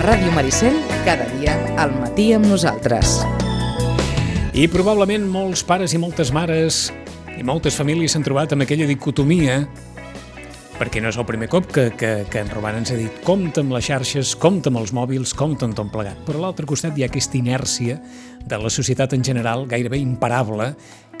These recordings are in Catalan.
Ràdio Maricel, cada dia al matí amb nosaltres. I probablement molts pares i moltes mares i moltes famílies s'han trobat amb aquella dicotomia perquè no és el primer cop que, que, que en Roman ens ha dit compta amb les xarxes, compta amb els mòbils, compta amb tot plegat. Però a l'altre costat hi ha aquesta inèrcia de la societat en general gairebé imparable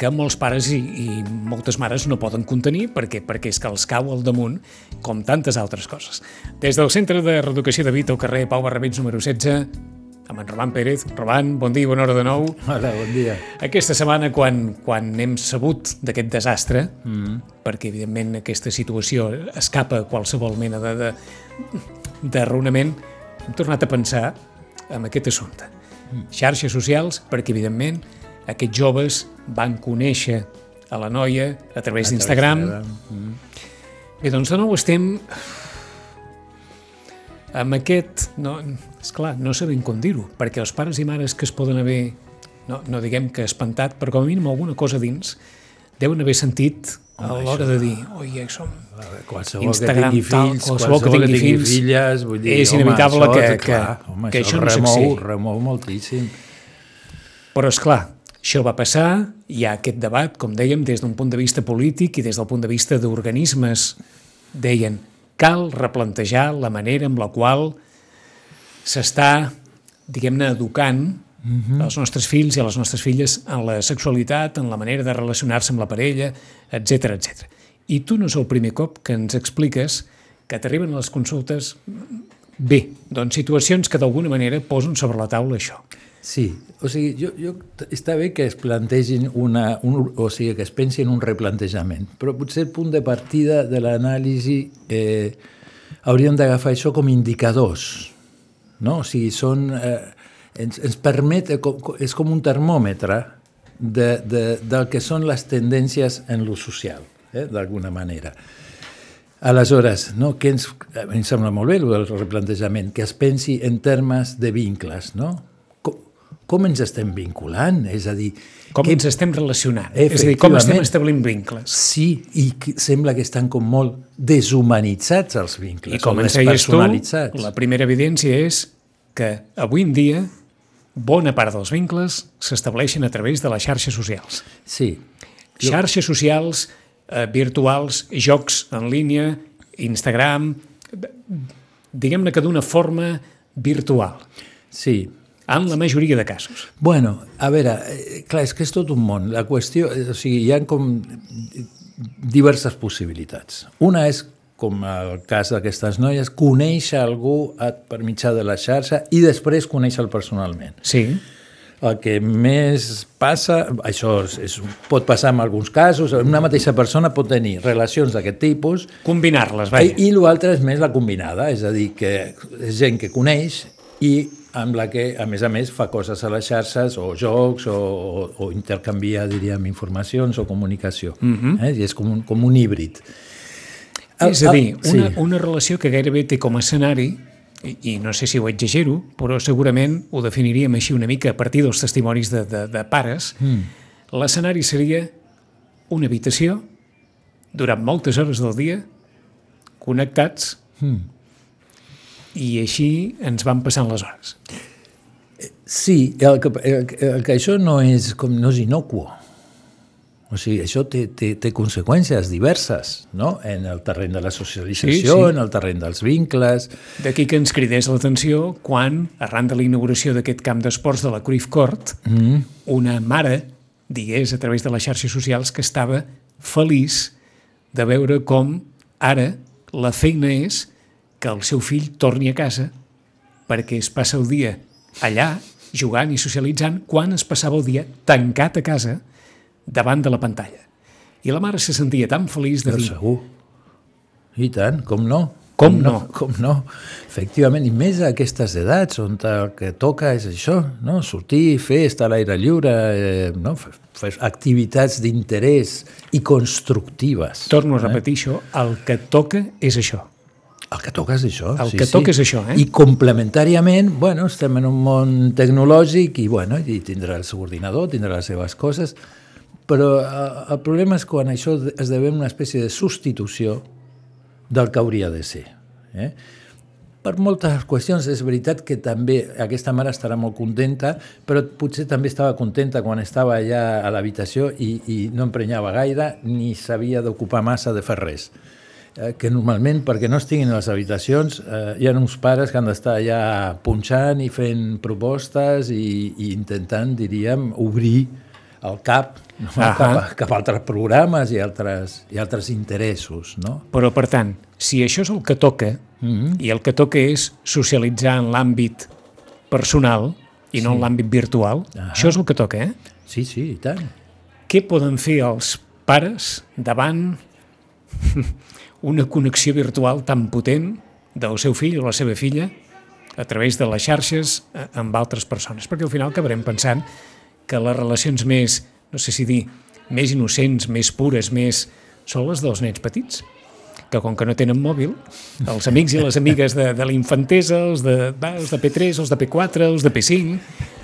que molts pares i, i moltes mares no poden contenir perquè perquè és que els cau al damunt com tantes altres coses. Des del Centre de Reeducació de Vita al carrer Pau Barrabets número 16 amb en Roman Pérez. Roman, bon dia, bona hora de nou. Hola, bon dia. Aquesta setmana, quan, quan hem sabut d'aquest desastre, mm. perquè evidentment aquesta situació escapa qualsevol mena de, de, de raonament, hem tornat a pensar en aquest assumpte. Mm. Xarxes socials, perquè evidentment aquests joves van conèixer a la noia a través d'Instagram. Mm. Bé, doncs de nou estem amb aquest, no, esclar, no sabem com dir-ho, perquè els pares i mares que es poden haver, no, no diguem que espantat, però com a mínim alguna cosa dins, deuen haver sentit a l'hora de dir, oi, som qualsevol Instagram, que tingui fills, tal, qualsevol, qualsevol que tingui, fills, filles, vull dir, és inevitable home, això, que, que, home, que això, això no remou, remou moltíssim. Però, és clar, això va passar, hi ha aquest debat, com dèiem, des d'un punt de vista polític i des del punt de vista d'organismes, deien, cal replantejar la manera amb la qual s'està, diguem-ne, educant uh -huh. els nostres fills i les nostres filles en la sexualitat, en la manera de relacionar-se amb la parella, etc etc. I tu no és el primer cop que ens expliques que t'arriben a les consultes bé, doncs situacions que d'alguna manera posen sobre la taula això. Sí, o sigui, jo, jo, està bé que es plantegin una, un, o sigui, que es pensi en un replantejament, però potser el punt de partida de l'anàlisi eh, hauríem d'agafar això com indicadors, no? O sigui, són, eh, ens, ens permet, eh, és com un termòmetre de, de, del que són les tendències en lo social, eh, d'alguna manera. Aleshores, no, que ens, em sembla molt bé el replantejament, que es pensi en termes de vincles, no? Com ens estem vinculant? És a dir... Com que, ens estem relacionant? És a dir, com estem establint vincles? Sí, i que sembla que estan com molt deshumanitzats els vincles. I com ens deies tu, la primera evidència és que avui en dia bona part dels vincles s'estableixen a través de les xarxes socials. Sí. Jo... Xarxes socials, eh, virtuals, jocs en línia, Instagram, diguem-ne que d'una forma virtual. Sí, en la majoria de casos. Bueno, a veure, eh, clar, és que és tot un món. La qüestió, eh, o sigui, hi ha com diverses possibilitats. Una és, com el cas d'aquestes noies, conèixer algú per mitjà de la xarxa i després conèixer-lo personalment. Sí. El que més passa, això és, és, pot passar en alguns casos, una mateixa persona pot tenir relacions d'aquest tipus... Combinar-les, vaja. I, i l'altre és més la combinada, és a dir, que és gent que coneix i amb la que, a més a més, fa coses a les xarxes, o jocs, o, o, o intercanvia, diríem, informacions o comunicació. Uh mhm. -huh. eh? I és com un, com un híbrid. És a dir, una, sí. una relació que gairebé té com a escenari, i, i no sé si ho exagero, però segurament ho definiríem així una mica a partir dels testimonis de, de, de pares, mm. l'escenari seria una habitació durant moltes hores del dia, connectats, mm i així ens van passant les hores. Sí, el que, el, el que això no és, com, no és inocuo. O sigui, això té, té, té conseqüències diverses, no? En el terreny de la socialització, sí, sí. en el terreny dels vincles... D'aquí que ens cridés l'atenció quan, arran de la inauguració d'aquest camp d'esports de la Cruyff Court, mm. una mare digués a través de les xarxes socials que estava feliç de veure com ara la feina és que el seu fill torni a casa perquè es passa el dia allà jugant i socialitzant quan es passava el dia tancat a casa davant de la pantalla. I la mare se sentia tan feliç de Però dir... segur. I tant, com no? Com, com no? no? Com no? Efectivament, i més a aquestes edats, on el que toca és això, no? sortir, fer, estar a l'aire lliure, eh, no? fer activitats d'interès i constructives. Torno a repetir eh? això, el que toca és això. El que toca és això. El sí, que sí. toca és això, eh? I complementàriament, bueno, estem en un món tecnològic i, bueno, i tindrà el seu ordinador, tindrà les seves coses, però eh, el problema és quan això esdevé una espècie de substitució del que hauria de ser. Eh? per moltes qüestions. És veritat que també aquesta mare estarà molt contenta, però potser també estava contenta quan estava allà a l'habitació i, i no emprenyava gaire ni s'havia d'ocupar massa de fer res. Eh, que normalment, perquè no estiguin a les habitacions, eh, hi ha uns pares que han d'estar allà punxant i fent propostes i, i intentant, diríem, obrir el cap no? cap, a, cap a altres programes i altres, i altres interessos. No? Però, per tant, si això és el que toca, mm -hmm. i el que toca és socialitzar en l'àmbit personal i no sí. en l'àmbit virtual, ah això és el que toca, eh? Sí, sí, i tant. Què poden fer els pares davant una connexió virtual tan potent del seu fill o la seva filla a través de les xarxes eh, amb altres persones? Perquè al final acabarem pensant que les relacions més, no sé si dir, més innocents, més pures, més... són les dels nens petits que com que no tenen mòbil, els amics i les amigues de, de la infantesa, els de, va, els de P3, els de P4, els de P5,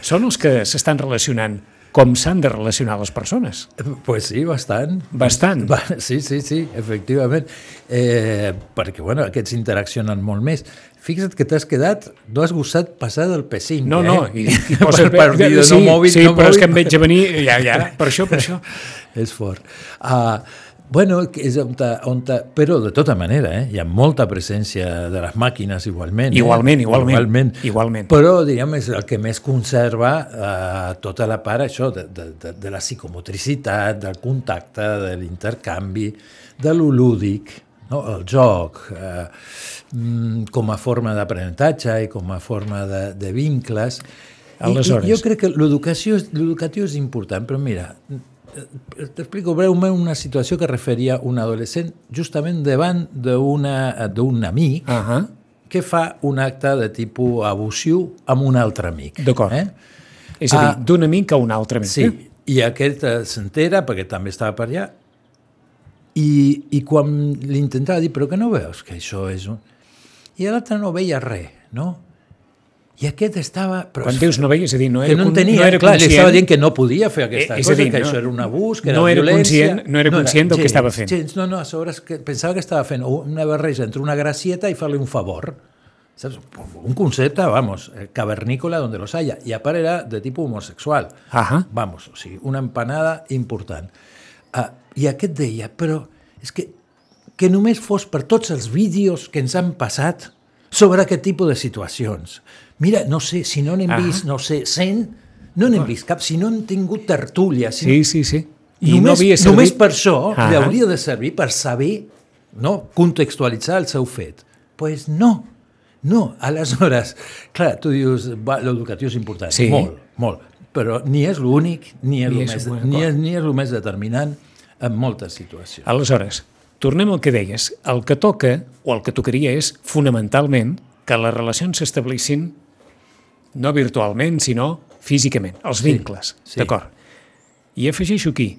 són els que s'estan relacionant com s'han de relacionar les persones. Pues sí, bastant. Bastant. Sí, sí, sí, efectivament. Eh, perquè, bueno, aquests interaccionen molt més. Fixa't que t'has quedat, no has gostat passar del P5, no, eh? No, i, i posa per, per vídeo, sí, no mòbil, sí, no però mòbil. és que em veig a venir, ja, ja, per això, per això. és fort. Uh, Bueno, és on, ta, on ta, però de tota manera, eh, hi ha molta presència de les màquines igualment. Igualment, eh? igualment. igualment. igualment. Però, diríem, és el que més conserva eh, tota la part, això, de, de, de, de la psicomotricitat, del contacte, de l'intercanvi, de lo lúdic, no? el joc, eh, com a forma d'aprenentatge i com a forma de, de vincles. Aleshores... I, i jo crec que l'educació és important, però mira, t'explico breument una situació que referia un adolescent justament davant d'un amic uh -huh. que fa un acte de tipus abusiu amb un altre amic. D'acord. Eh? És a dir, ah, d'un amic a un altre amic. Sí, eh? i aquest eh, s'entera, perquè també estava per allà, i, i quan li intentava dir, però que no veus que això és un... I l'altre no veia res, no? I aquest estava... Però Quan dius no veia, és a dir, no era, que no, tenia, no era clar, conscient... li estava dient que no podia fer aquesta eh, cosa, dir, que no, això era un abús, que era no era violència... Conscient, no era conscient no era, del gens, que estava fent. Gens, no, no, a sobre que pensava que estava fent una barreja entre una gracieta i fer-li un favor. ¿Sabes? Un concepte, vamos, eh, cavernícola donde los haya. I a part era de tipus homosexual. Ajá. Vamos, o sigui, una empanada important. Uh, I aquest deia, però és que, que només fos per tots els vídeos que ens han passat sobre aquest tipus de situacions. Mira, no sé, si no n'hem vist, no sé, 100, no n'hem vist cap, si no hem tingut tertúlia... Si sí, sí, sí. I només, no havia servit... només per això ah li hauria de servir per saber, no, contextualitzar el seu fet. Doncs pues no, no. Aleshores, clar, tu dius, l'educatiu és important, sí. molt, molt, però ni és l'únic, ni és, ni, és, més, ni, és, ni és el més determinant en moltes situacions. Aleshores, tornem al que deies. El que toca, o el que tocaria és, fonamentalment, que les relacions s'establissin no virtualment, sinó físicament, els vincles, sí, sí. d'acord? I afegeixo aquí,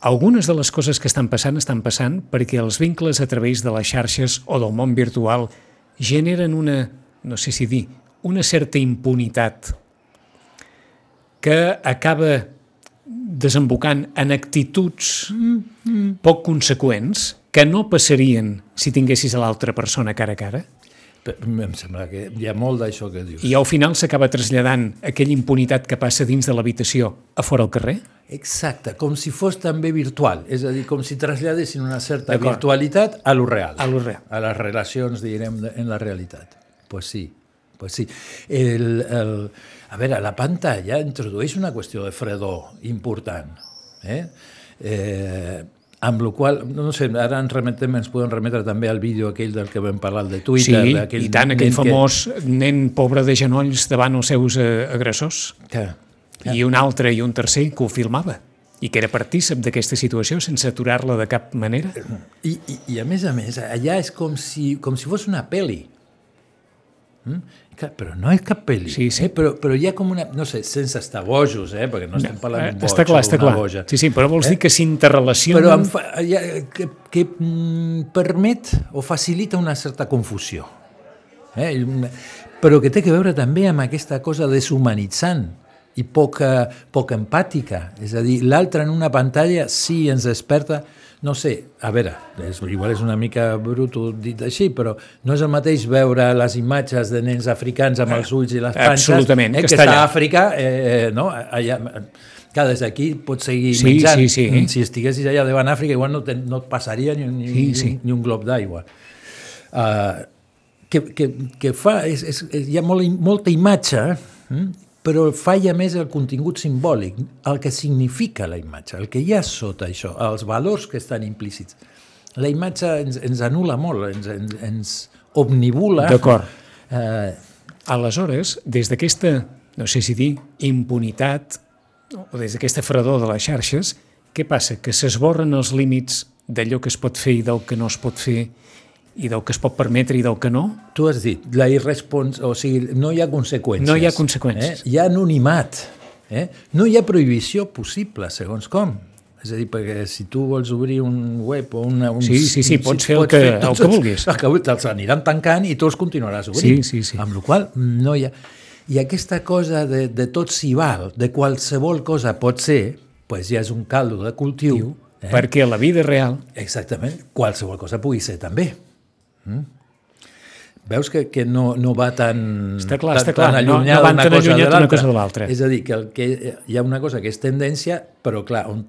algunes de les coses que estan passant estan passant perquè els vincles a través de les xarxes o del món virtual generen una, no sé si dir, una certa impunitat que acaba desembocant en actituds mm poc conseqüents que no passarien si tinguessis a l'altra persona cara a cara? Em sembla que hi ha molt d'això que dius. I al final s'acaba traslladant aquella impunitat que passa dins de l'habitació a fora al carrer? Exacte, com si fos també virtual, és a dir, com si traslladessin una certa virtualitat a lo real. A lo real. A les relacions, direm, en la realitat. Pues sí, pues sí. El, el, a veure, la pantalla introdueix una qüestió de fredor important. Eh? Eh, amb la qual no sé, ara ens, remetem, ens podem remetre també al vídeo aquell del que vam parlar de Twitter. Sí, i tant, aquell famós que... nen pobre de genolls davant els seus eh, agressors. Que, que... I un altre i un tercer que ho filmava i que era partícip d'aquesta situació sense aturar-la de cap manera. I, i, I a més a més, allà és com si, com si fos una pel·li. Mm? Però no és cap pel·li, sí, sí. Eh? però, però hi ha com una... No sé, sense estar bojos, eh? perquè no estem parlant d'un boig està clar, està clar. boja. Sí, sí, però vols eh? dir que s'interrelacionen... Però fa, ja, que, que mm, permet o facilita una certa confusió. Eh? Però que té que veure també amb aquesta cosa deshumanitzant i poca, poca empàtica. És a dir, l'altre en una pantalla sí ens desperta no sé, a veure, és, igual és una mica bruto dit així, però no és el mateix veure les imatges de nens africans amb els ulls i les panxes Absolutament, eh, que està a. Àfrica, eh, no? allà, que des d'aquí pots seguir Sí, menjant. sí, sí. Si estiguessis allà davant Àfrica, igual no, te, no et passaria ni, ni, Sí, ni, sí. ni un glob d'aigua. Uh, que, que, que fa, és, és, és, hi ha molt, molta imatge, mm? Però falla més el contingut simbòlic, el que significa la imatge, el que hi ha sota això, els valors que estan implícits. La imatge ens, ens anula molt, ens, ens, ens omnibula. D'acord. Eh, Aleshores, des d'aquesta, no sé si dir, impunitat, o des d'aquesta fredor de les xarxes, què passa? Que s'esborren els límits d'allò que es pot fer i del que no es pot fer, i del que es pot permetre i del que no? tu has dit, la irrespons... O sigui, no hi ha conseqüències. No hi ha conseqüències. Eh? Hi ha anonimat. Eh? No hi ha prohibició possible, segons com. És a dir, perquè si tu vols obrir un web o una... Un, Sí, sí, sí, pots fer el que- el que vulguis. El que te'ls aniran tancant i tu els continuaràs obrint. Sí, sí, sí. Amb la qual cosa no hi ha... I aquesta cosa de, de tot s'hi val, de qualsevol cosa pot ser, pues ja és un caldo de cultiu. Eh? Perquè la vida real Exactament, qualsevol cosa pugui ser també. Mm? Veus que, que no, no va tan, Està clar, tan, està clar, tan no- no allunyada van una tan cosa allunyat cosa de l'altra. És a dir, que, el que hi ha una cosa que és tendència, però clar, on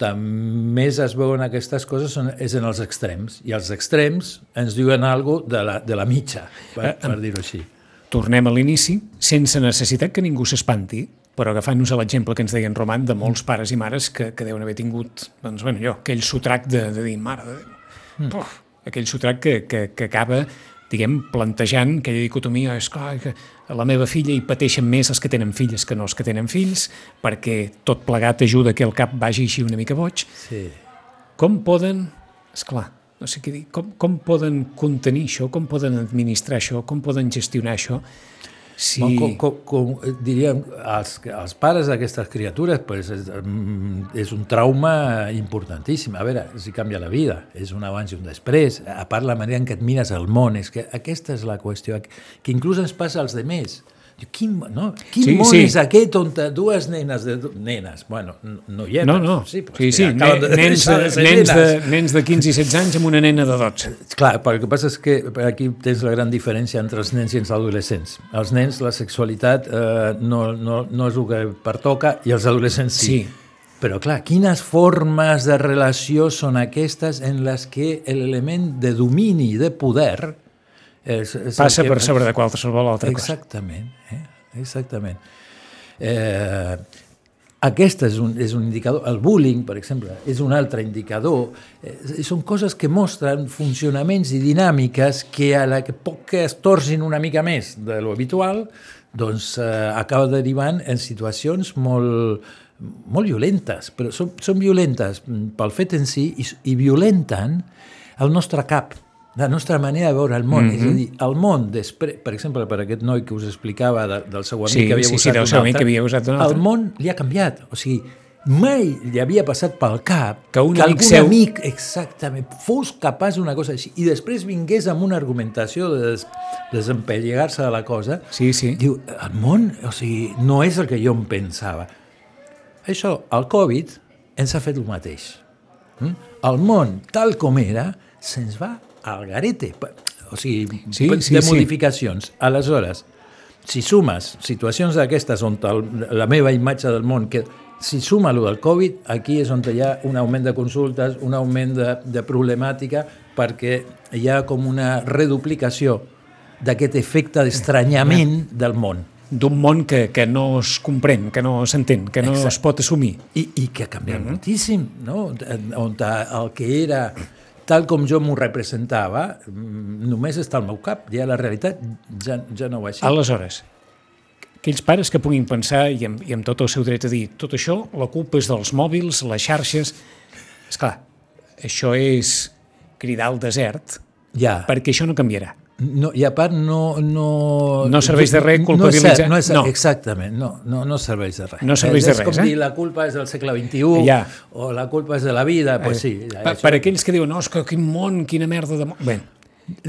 més es veuen aquestes coses són, és en els extrems, i els extrems ens diuen alguna de la, de la mitja, per, per dir-ho així. tornem a l'inici, sense necessitat que ningú s'espanti, però agafant-nos a l'exemple que ens deia en Roman de molts pares i mares que, que deuen haver tingut, doncs, bueno, allò, aquell sotrac de, de dir, mare de Déu, Mm. Aquell sotrac que, que, que acaba, diguem, plantejant aquella dicotomia, és clar, que a la meva filla hi pateixen més els que tenen filles que no els que tenen fills, perquè tot plegat ajuda que el cap vagi així una mica boig. Sí. Com poden, és clar, no sé què dir, com, com poden contenir això, com poden administrar això, com poden gestionar això, si... Com, com, com, com diríem, els, els pares d'aquestes criatures pues, és, mm, és un trauma importantíssim. A veure, si canvia la vida, és un abans i un després. A part, la manera en què et mires el món, és que aquesta és la qüestió, que inclús ens passa als demés. Diu, Quin, no? Quin Sí, món sí. és aquest on dues nenes, de, nenes, bueno, no- noiets, No, no, sí, però sí, sí, ne- de nens, de, de nens, de, nens de 15 i 16 anys amb una nena de 12. Clar, però el que passa és que aquí tens la gran diferència entre els nens i els adolescents. Els nens, la sexualitat eh, no, no, no és el que pertoca i els adolescents sí. Sí. Però clar, quines formes de relació són aquestes en les que l'element de domini, de poder... És, és el Passa per sobre de qualsevol altra cosa. Exactament, eh? exactament. Eh, aquest és un, és un indicador, el bullying, per exemple, és un altre indicador. Eh, són coses que mostren funcionaments i dinàmiques que a la que poc que es torcin una mica més de lo habitual, doncs eh, acaba derivant en situacions molt, molt violentes, però són, són violentes pel fet en si i, i violenten el nostre cap, la nostra manera de veure el món. Mm -hmm. És a dir, el món, després, per exemple, per aquest noi que us explicava de, del seu amic Sí, que havia sí, sí, usat del un altre, que havia usat un altre. El món li ha canviat. O sigui, mai li havia passat pel cap Que un que amic seu- amic, exactament, fos capaç d'una cosa així i després vingués amb una argumentació de des, desempellegar-se de la cosa Sí, sí. Diu, el món, o sigui, no és el que jo em pensava. Això, el Covid, ens ha fet el mateix. Mm? El món, tal com era, se'ns va al garete. O sigui, Sí, de sí, sí. modificacions. Aleshores, si sumes situacions d'aquestes on el, la meva imatge del món, que si suma el del Covid, aquí és on hi ha un augment de consultes, un augment de, de problemàtica, perquè hi ha com una reduplicació d'aquest efecte d'estranyament del món. D'un món que, que no es comprèn, que no s'entén, que no Exacte. es pot assumir. I, i que ha canviat moltíssim, no? En- On el que era tal com jo m'ho representava, mm, només està al meu cap, ja la realitat ja, ja no va així. Aleshores, aquells pares que puguin pensar, i amb, i amb tot el seu dret a dir, tot això, la culpa és dels mòbils, les xarxes... És clar, això és cridar al desert, Ja, perquè això no canviarà. No, i a part no... No, No serveix de res No és culpabilitzar. cert, no és cert, No. Exactament, no, no, no serveix de res. No serveix de res, És com eh? dir la culpa és del segle XXI Ja. o la culpa és de la vida, doncs pues sí. ja, Per, això- per aquells que diuen, no, és que quin món, quina merda de món... Bé,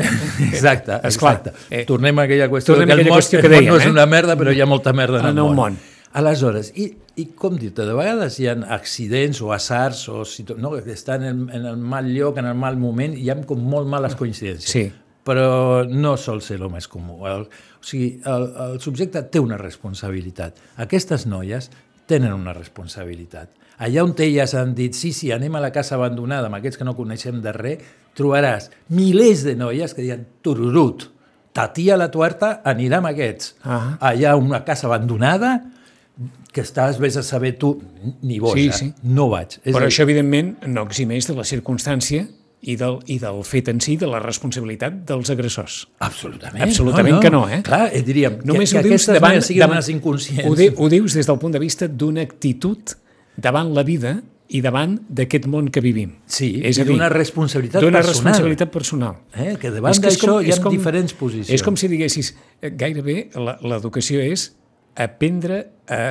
Exacte, Esclar, exacte. eh, Tornem a aquella qüestió tornem que el aquella món, qüestió el que món dèiem, no és eh? una merda, però hi ha molta merda en el, En el món. món. Aleshores, i, i com dir-te, de vegades hi ha accidents o asars o situ... no, que estan en, en el mal lloc, en el mal moment, i hi ha com molt males coincidències. Sí. Però no sol ser el més comú. El, o sigui, el, el subjecte té una responsabilitat. Aquestes noies tenen una responsabilitat. Allà on elles han dit, sí, sí, anem a la casa abandonada amb aquests que no coneixem de res, trobaràs milers de noies que diuen, tururut, ta tia la tuerta anirà amb aquests. Ah. Allà una casa abandonada, que estàs, vés a saber tu, ni vos, Sí, sí. no vaig. És Però dir, això, evidentment, no eximeix de la circumstància i del, i del fet en si, de la responsabilitat dels agressors. Absolutament. Absolutament que no, eh? Clar, eh, diríem, Només que, ho que dius aquestes davant... noies siguin davant unes inconscients. Ho, di, ho dius des del punt de vista d'una actitud davant la vida i davant d'aquest món que vivim. Sí, és i a dir, d'una responsabilitat personal. responsabilitat personal. Eh? Que davant d'això hi ha com- diferents posicions. És com si diguessis, eh, gairebé la- l'educació és aprendre a,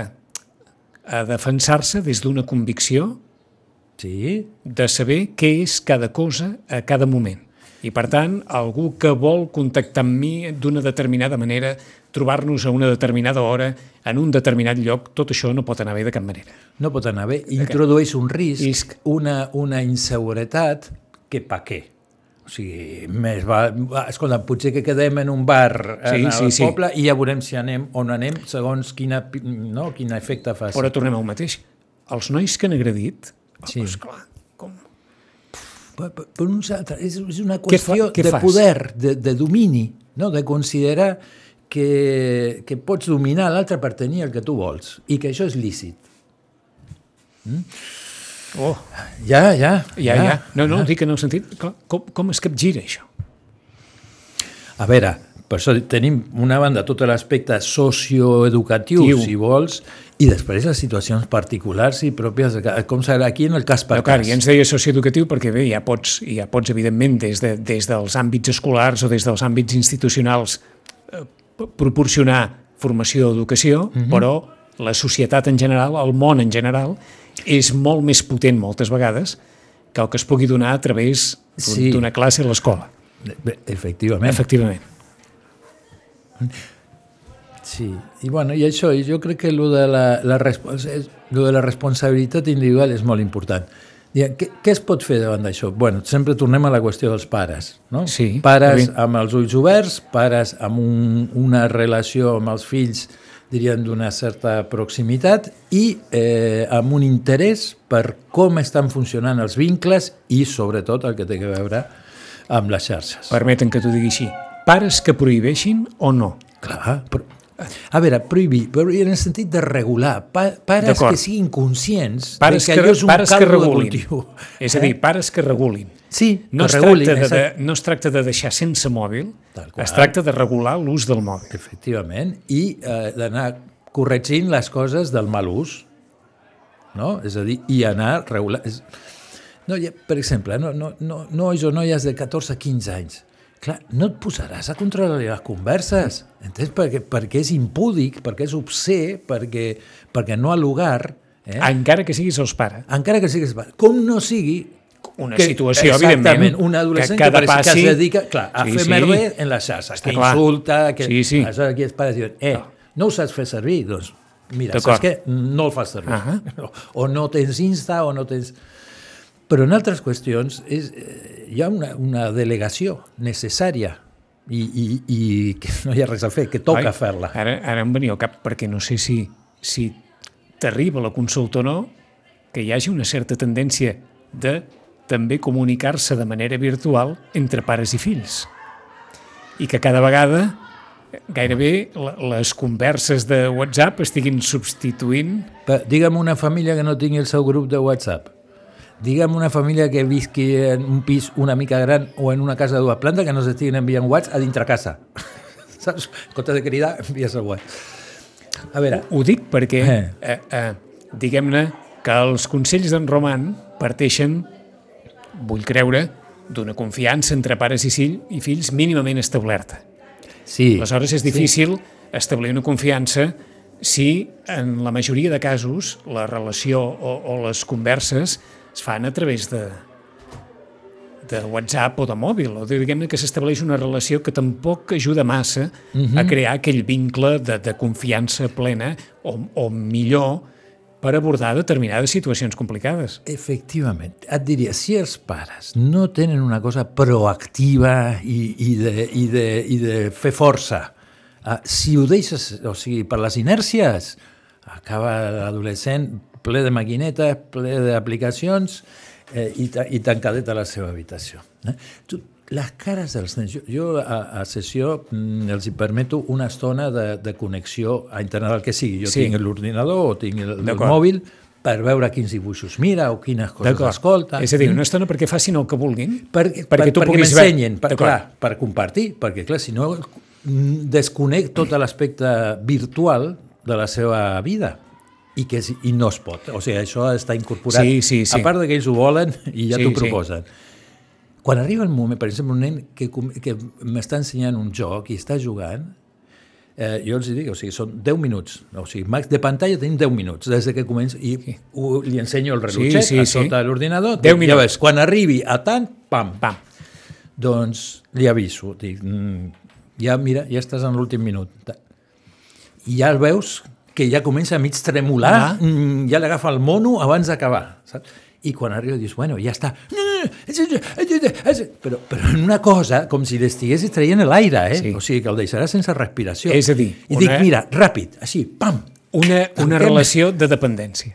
a defensar-se des d'una convicció Sí, de saber què és cada cosa a cada moment. I, per tant, algú que vol contactar amb mi d'una determinada manera, trobar-nos a una determinada hora, en un determinat lloc, tot això no pot anar bé de cap manera. no pot anar bé. Introdueix un risc, Risc. una, una inseguretat, que pa què? O sigui, més va, escolta, potser que quedem en un bar Sí, en sí, el sí. poble i ja veurem si anem o no anem, segons quina, no, quin efecte fa. Però tornem al mateix. Els nois que han agredit, Sí. oh, esclar, com... Per, per, per uns altres, és, és una Què fa- qüestió què de fas? poder, de, de domini, no? de considerar que, que pots dominar l'altre per tenir el que tu vols i que això és lícit. Oh, Ja, ja. ja, ja. No, no, dic en el sentit... Clar, com, com es capgira això? A veure, per això tenim una banda tot l'aspecte socioeducatiu, Tiu. si vols, i després les situacions particulars i pròpies, com serà aquí en el cas per No, clar, cas. ja ens deia socioeducatiu perquè bé, ja pots, ja pots evidentment, des, de, des dels àmbits escolars o des dels àmbits institucionals eh, proporcionar formació o educació, Mhm. però la societat en general, el món en general, és molt més potent moltes vegades que el que es pugui donar a través d'un- Sí. d'una classe a l'escola. Efectivament. Efectivament. Sí, i bueno, i això, jo crec que lo de la, la, lo de la responsabilitat individual és molt important. Què, què es pot fer davant d'això? Bueno, sempre tornem a la qüestió dels pares, no? Sí, Pares amb els ulls oberts, pares amb un, una relació amb els fills, dirien, d'una certa proximitat i eh, amb un interès per com estan funcionant els vincles i, sobretot, el que té a veure amb les xarxes. Permeten que t'ho digui així. Pares que prohibeixin o no? Clar, però, a veure, prohibir, però en el sentit de regular, pa, pares que siguin conscients Pares que, que allò és un pares que regulin. És a dir, pares que regulin. Sí, No que es, regulin, tracta de, de, no es tracta de deixar sense mòbil, es tracta de regular l'ús del mòbil. Efectivament, i eh, d'anar corregint les coses del mal ús, no? És a dir, i anar regular... No, per exemple, no, no, no, nois o noies de 14 a 15 anys, clar, no et posaràs a controlar les converses, entens? Perquè, perquè és impúdic, perquè és obscè, perquè, perquè no ha lugar, eh? Encara que siguis els pares. encara que siguis pare. Com no sigui Una que, situació, evidentment, un adolescent que que, cada que, passi- es dedica clar, a Sí, fer sí. merder en les xarxes, que clar. insulta, que... Sí, sí. Aleshores aquí els pares diuen, eh, no ho saps fer servir? Doncs mira, saps què? No el fas servir. Ahà. O, o no tens Insta, o no tens... Però en altres qüestions és, eh, hi ha una, una delegació necessària i, i, i que no hi ha res a fer, que toca fer-la. Ara, ara em venia al cap, perquè no sé si, si t'arriba la consulta o no, que hi hagi una certa tendència de també comunicar-se de manera virtual entre pares i fills. I que cada vegada gairebé les converses de WhatsApp estiguin substituint Digue'm una família que no tingui el seu grup de WhatsApp. Digue'm una família que visqui en un pis una mica gran o en una casa de dues plantes que no s'estiguin enviant WhatsApp a dintre casa. Saps? En comptes de cridar, envies el WhatsApp. A veure, Ho dic perquè, Eh. eh, eh, diguem-ne, que els consells d'en Roman parteixen, vull creure, d'una confiança entre pares i, fill, i fills mínimament establerta. sí. Aleshores és difícil establir una confiança si en la majoria de casos la relació o, o les converses es fan a través de de WhatsApp o de mòbil, o diguem-ne que s'estableix una relació que tampoc ajuda massa uh -huh. a crear aquell vincle de, de confiança plena o, o millor per abordar determinades situacions complicades. Efectivament. Et diria, si els pares no tenen una cosa proactiva i, i, de, i, de, i de fer força, uh, si ho deixes, o sigui, per les inèrcies, acaba l'adolescent ple de maquinetes, ple d'aplicacions eh, i, i tancadet a la seva habitació. Eh? Tu, les cares dels nens, jo, jo a, a sessió mm, els hi permeto una estona de, de connexió a internet, el que sigui. Jo Sí. tinc l'ordinador o tinc el, el mòbil per veure quins dibuixos mira o quines coses escolta. És a dir, una estona perquè facin el que vulguin, perquè, perquè tu perquè puguis veure. m'ensenyen, per, clar, per compartir, perquè clar, si no mm, desconec tot l'aspecte virtual de la seva vida i, que, és- i no es pot. O sigui, això està incorporat. Sí, sí, sí. A part que ells ho volen i ja Sí, t'ho sí. proposen. Quan arriba el moment, per exemple, un nen que, que m'està ensenyant un joc i està jugant, eh, jo els dic, o sigui, són 10 minuts, o sigui, max de pantalla tenim 10 minuts, des de que comença, i ho, li ensenyo el rellotget sí, a sí. sota l'ordinador, 10 ja quan arribi a tant, pam, Pam. doncs li aviso, dic, mm, ja mira, ja estàs en l'últim minut. I ja el veus que ja comença a mig tremolar, Ah. mm, ja l'agafa el mono abans d'acabar, saps? I quan arriba dius, bueno, ja està. Però, però en una cosa, com si l'estiguessis traient l'aire, eh? Sí. O sigui, que el deixarà sense respiració. És a dir, I una- dic, mira, ràpid, així, pam, Una, una relació de dependència.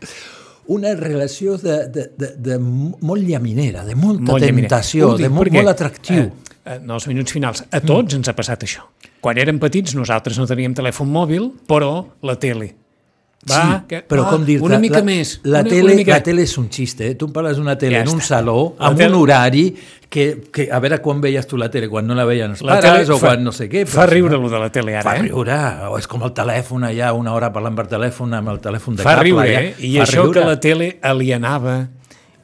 una relació de, de, de, de molt llaminera, de molta Molt Ho dic de molt, perquè, molt atractiu. Eh, en els minuts finals, a tots ens ha passat això. Quan érem petits nosaltres no teníem telèfon mòbil, però la tele. Va, sí, que, però va, com dir una mica la, més. La, una, tele, una mica... la tele és un xiste, eh? tu em parles d'una tele Ja en un està. saló, La amb tele- un horari, que, que a veure quan veies tu la tele, quan no la veien els La pares tele o fa- quan no sé què. Fa riure, allò de la tele, ara, Fa eh? riure, o és com el telèfon allà, una hora parlant per telèfon amb el telèfon de Fa cable. riure, allà. eh? I Fa això riure. que la tele alienava,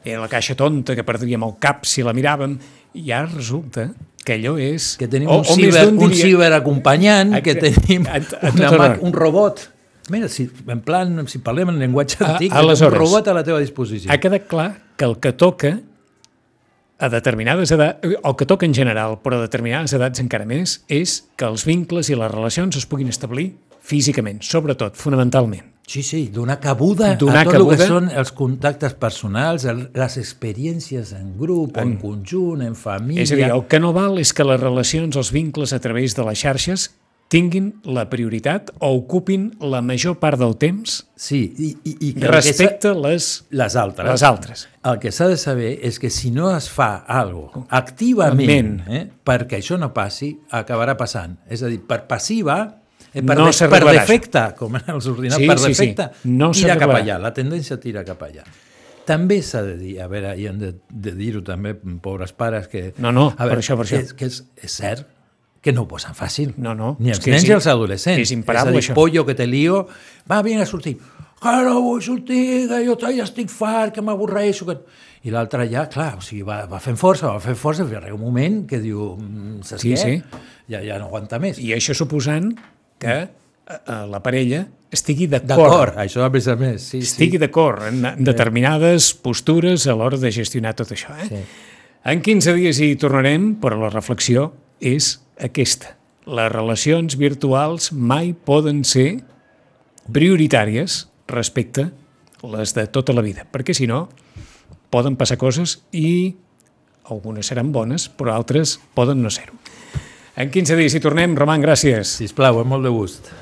era la caixa tonta que perdríem el cap si la miràvem, i ara resulta que allò és... Que tenim o- un, o ciber, un diria- ciberacompanyant, que tenim A- a una, mà- arreu. un robot. Mira, si, en plan, si parlem en llenguatge A- antic, aleshores, un robot a la teva disposició. ha quedat clar que el que toca a determinades edats, o que toca en general, però a determinades edats encara més, és que els vincles i les relacions es puguin establir físicament, sobretot, fonamentalment. Sí, sí, donar cabuda Donar a tot cabuda. el que són els contactes personals, el, les experiències en grup, en, en conjunt, en família... És a dir, el que no val és que les relacions, els vincles a través de les xarxes tinguin la prioritat o ocupin la major part del temps Sí, i, i, i que respecte a les, les altres. les altres. El que s'ha de saber és que si no es fa alguna activament eh, perquè això no passi, acabarà passant. És a dir, per passiva, per, No de, per defecte, com en els ordinadors, Sí, per sí, sí. defecte, No tira cap allà, la tendència tira cap allà. També s'ha de dir, a veure, i hem de, de dir-ho també, pobres pares, que... No, no, a per això, per això. Que, és- que és, és cert que no ho posen fàcil. No, no, Ni és els que nens ni els adolescents. és imparable, és a dir, això. pollo que te lío, va, vinga a sortir. Que no vull sortir, que jo ja estic fart, que m'avorreixo. Que... I l'altre ja, clar, o sigui, va, va fent força, va fent força, fins arriba un moment que diu, mm, saps Sí, què? sí. Ja, ja no aguanta més. I això suposant que eh, la parella estigui d'acord, això a més a més. Sí, estigui sí. d'acord en, determinades postures a l'hora de gestionar tot això. Eh? Sí. En 15 dies hi tornarem, però la reflexió és aquesta. Les relacions virtuals mai poden ser prioritàries respecte les de tota la vida, perquè si no poden passar coses i algunes seran bones, però altres poden no ser-ho. En 15 dies hi tornem. Roman, gràcies. Sisplau, amb molt de gust.